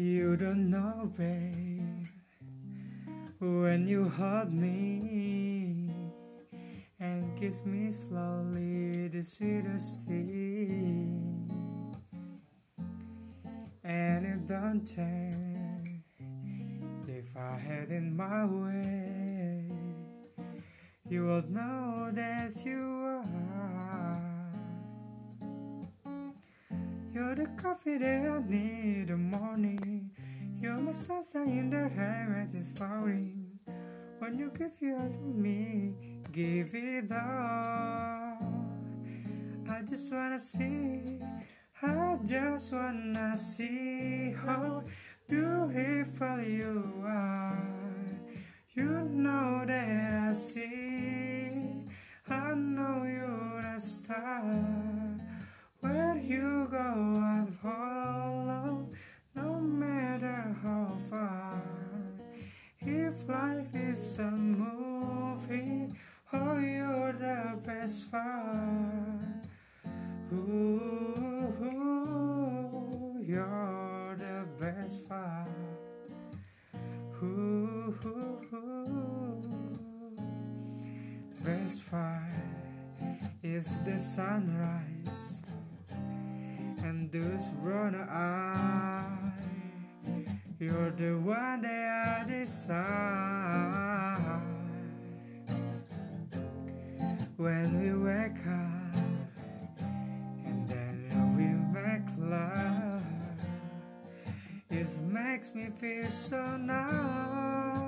You don't know, babe, when you hold me and kiss me slowly, the sweetest thing, and it don't change if I had in my way. You will know that you The coffee that I need in the morning. You're my sunshine in the rain when it's falling. When you give all to me, give it all. I just wanna see, I just wanna see how beautiful you are. You know that I see, I know you're a star. You go, I'll follow, no matter how far. If life is a movie, oh, you're the best part. Ooh, you're the best part. Ooh, best part is the sunrise those brown eyes. You're the one that I desire. When we wake up and then we make love, it makes me feel so nice.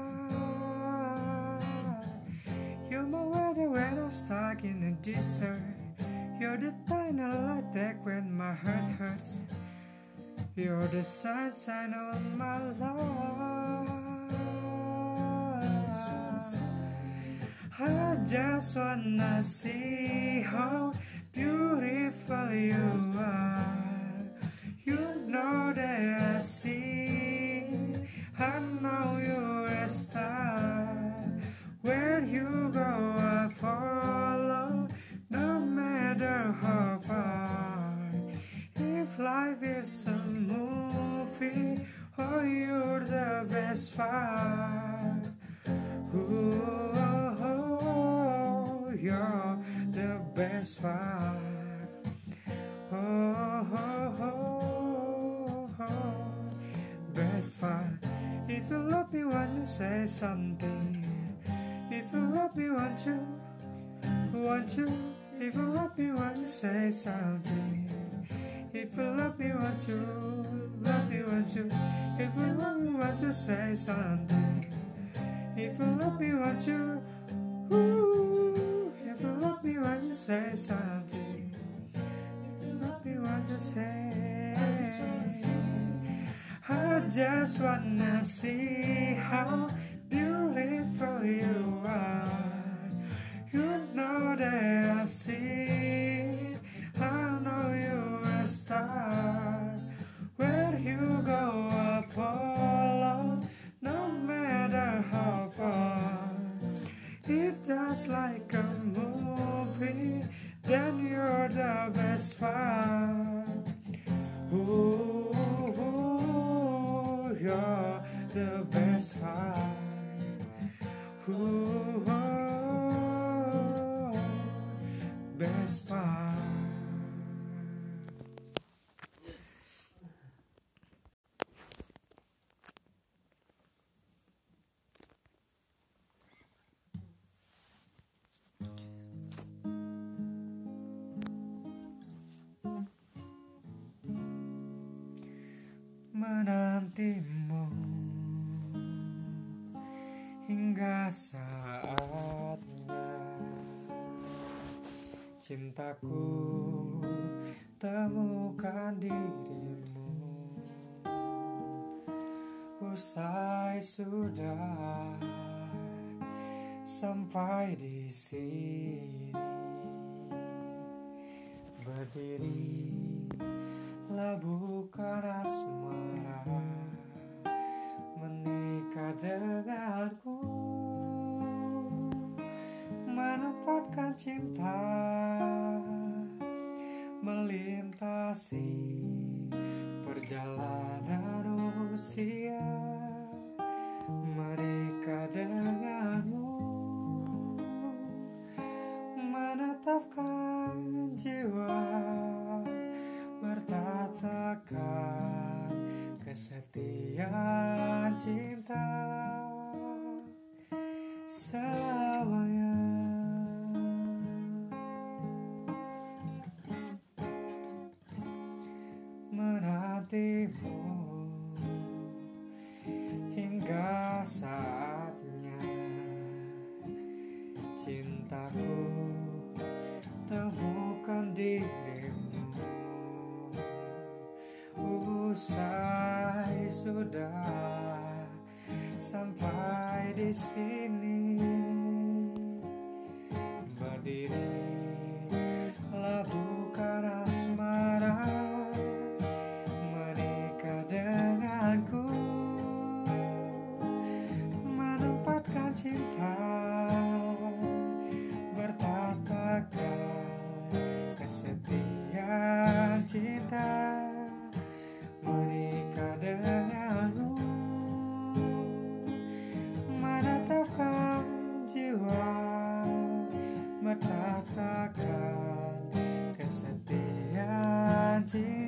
You're my weather when I'm stuck in the desert. You're the final that when my heart hurts. You're the sunshine on my life. I just wanna see how beautiful you are. Matter how. If life is a movie, oh, you're the best part. Ooh, oh, you're the best part. Oh, oh, oh, oh, best part. If you love me, want to say something. If you love me, want to, want to. If you love me, want to say something. If you love me, want to, love me, want to. If you love me, want to say something. If you love me, want to, ooh. If you love me, want to say something. If you love me, want to say. I just wanna see how see. I know you're a star. Where you go, I follow, no matter how far. If that's like a movie, then you're the best part. Ooh, you're the best part. Menantimu hingga saatnya cintaku temukan dirimu. Usai sudah sampai di sini berdiri lah bukan asmara menikah denganku. Menempatkan cinta melintasi perjalanan sia Menikah cintaku temukan dirimu. Usai sudah sampai di sini impian cinta menikah denganmu. Menatapkan jiwa bertatakan kesetiaan cinta.